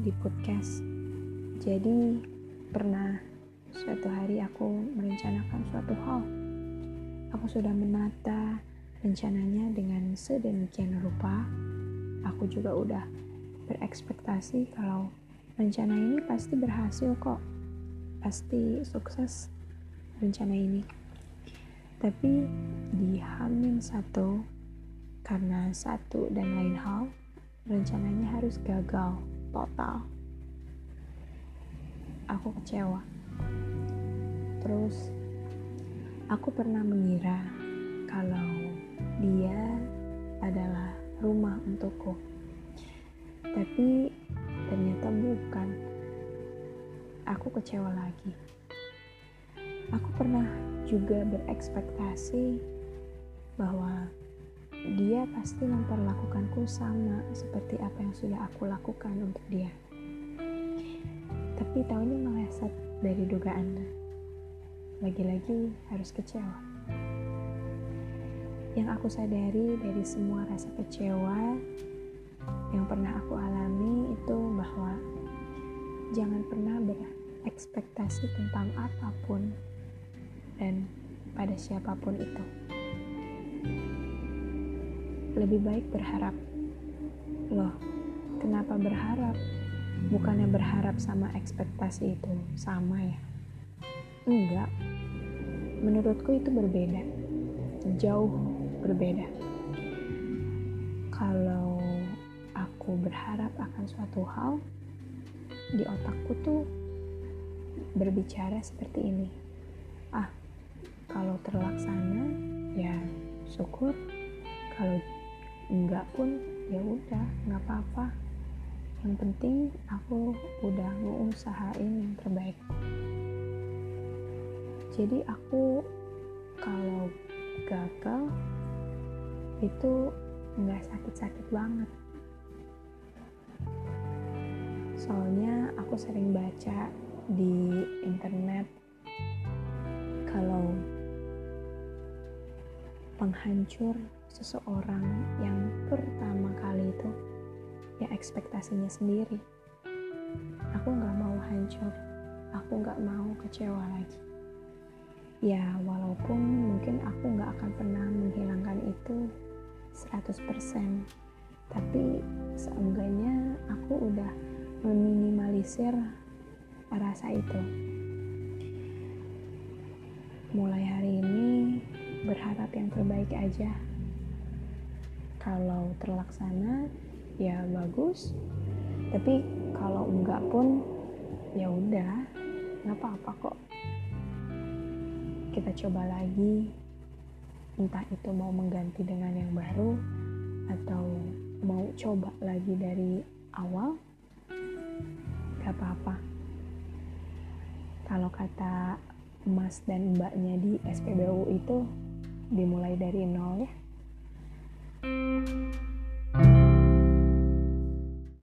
di podcast. Jadi, pernah suatu hari aku merencanakan suatu hal. Aku sudah menata rencananya dengan sedemikian rupa. Aku juga udah berekspektasi kalau rencana ini pasti berhasil kok. Pasti sukses rencana ini. Tapi di Hamin satu, karena satu dan lain hal, rencananya harus gagal total. Aku kecewa. Terus, aku pernah mengira kalau dia adalah rumah untukku. Tapi ternyata bukan. Aku kecewa lagi. Aku pernah juga berekspektasi bahwa dia pasti memperlakukanku sama seperti apa yang sudah aku lakukan untuk dia. Tapi tahunya meleset dari dugaan. Lagi-lagi harus kecewa. Yang aku sadari dari semua rasa kecewa yang pernah aku alami itu bahwa jangan pernah berekspektasi tentang apa pun dan pada siapa pun itu lebih baik berharap. Loh, kenapa berharap? Bukannya berharap sama ekspektasi itu sama ya? Enggak. Menurutku itu berbeda. Jauh berbeda. Kalau aku berharap akan suatu hal, di otakku tuh berbicara seperti ini. Ah, kalau terlaksana, ya syukur. Kalau enggak pun ya udah nggak apa-apa. Yang penting aku udah ngusahain yang terbaik. Jadi aku kalau gagal itu nggak sakit-sakit banget. Soalnya aku sering baca di internet kalau penghancur seseorang yang pertama kali itu ya ekspektasinya sendiri. Aku nggak mau hancur aku nggak mau kecewa lagi. Ya walaupun mungkin aku nggak akan pernah menghilangkan itu 100% tapi seenggaknya aku udah meminimalisir rasa itu. Mulai hari ini berharap yang terbaik aja. Kalau terlaksana ya bagus. Tapi kalau enggak pun ya udah nggak apa-apa kok. Kita coba lagi. Entah itu mau mengganti dengan yang baru atau mau coba lagi dari awal gak apa-apa. Kalau kata mas dan mbaknya di SPBU itu dimulai dari nol ya.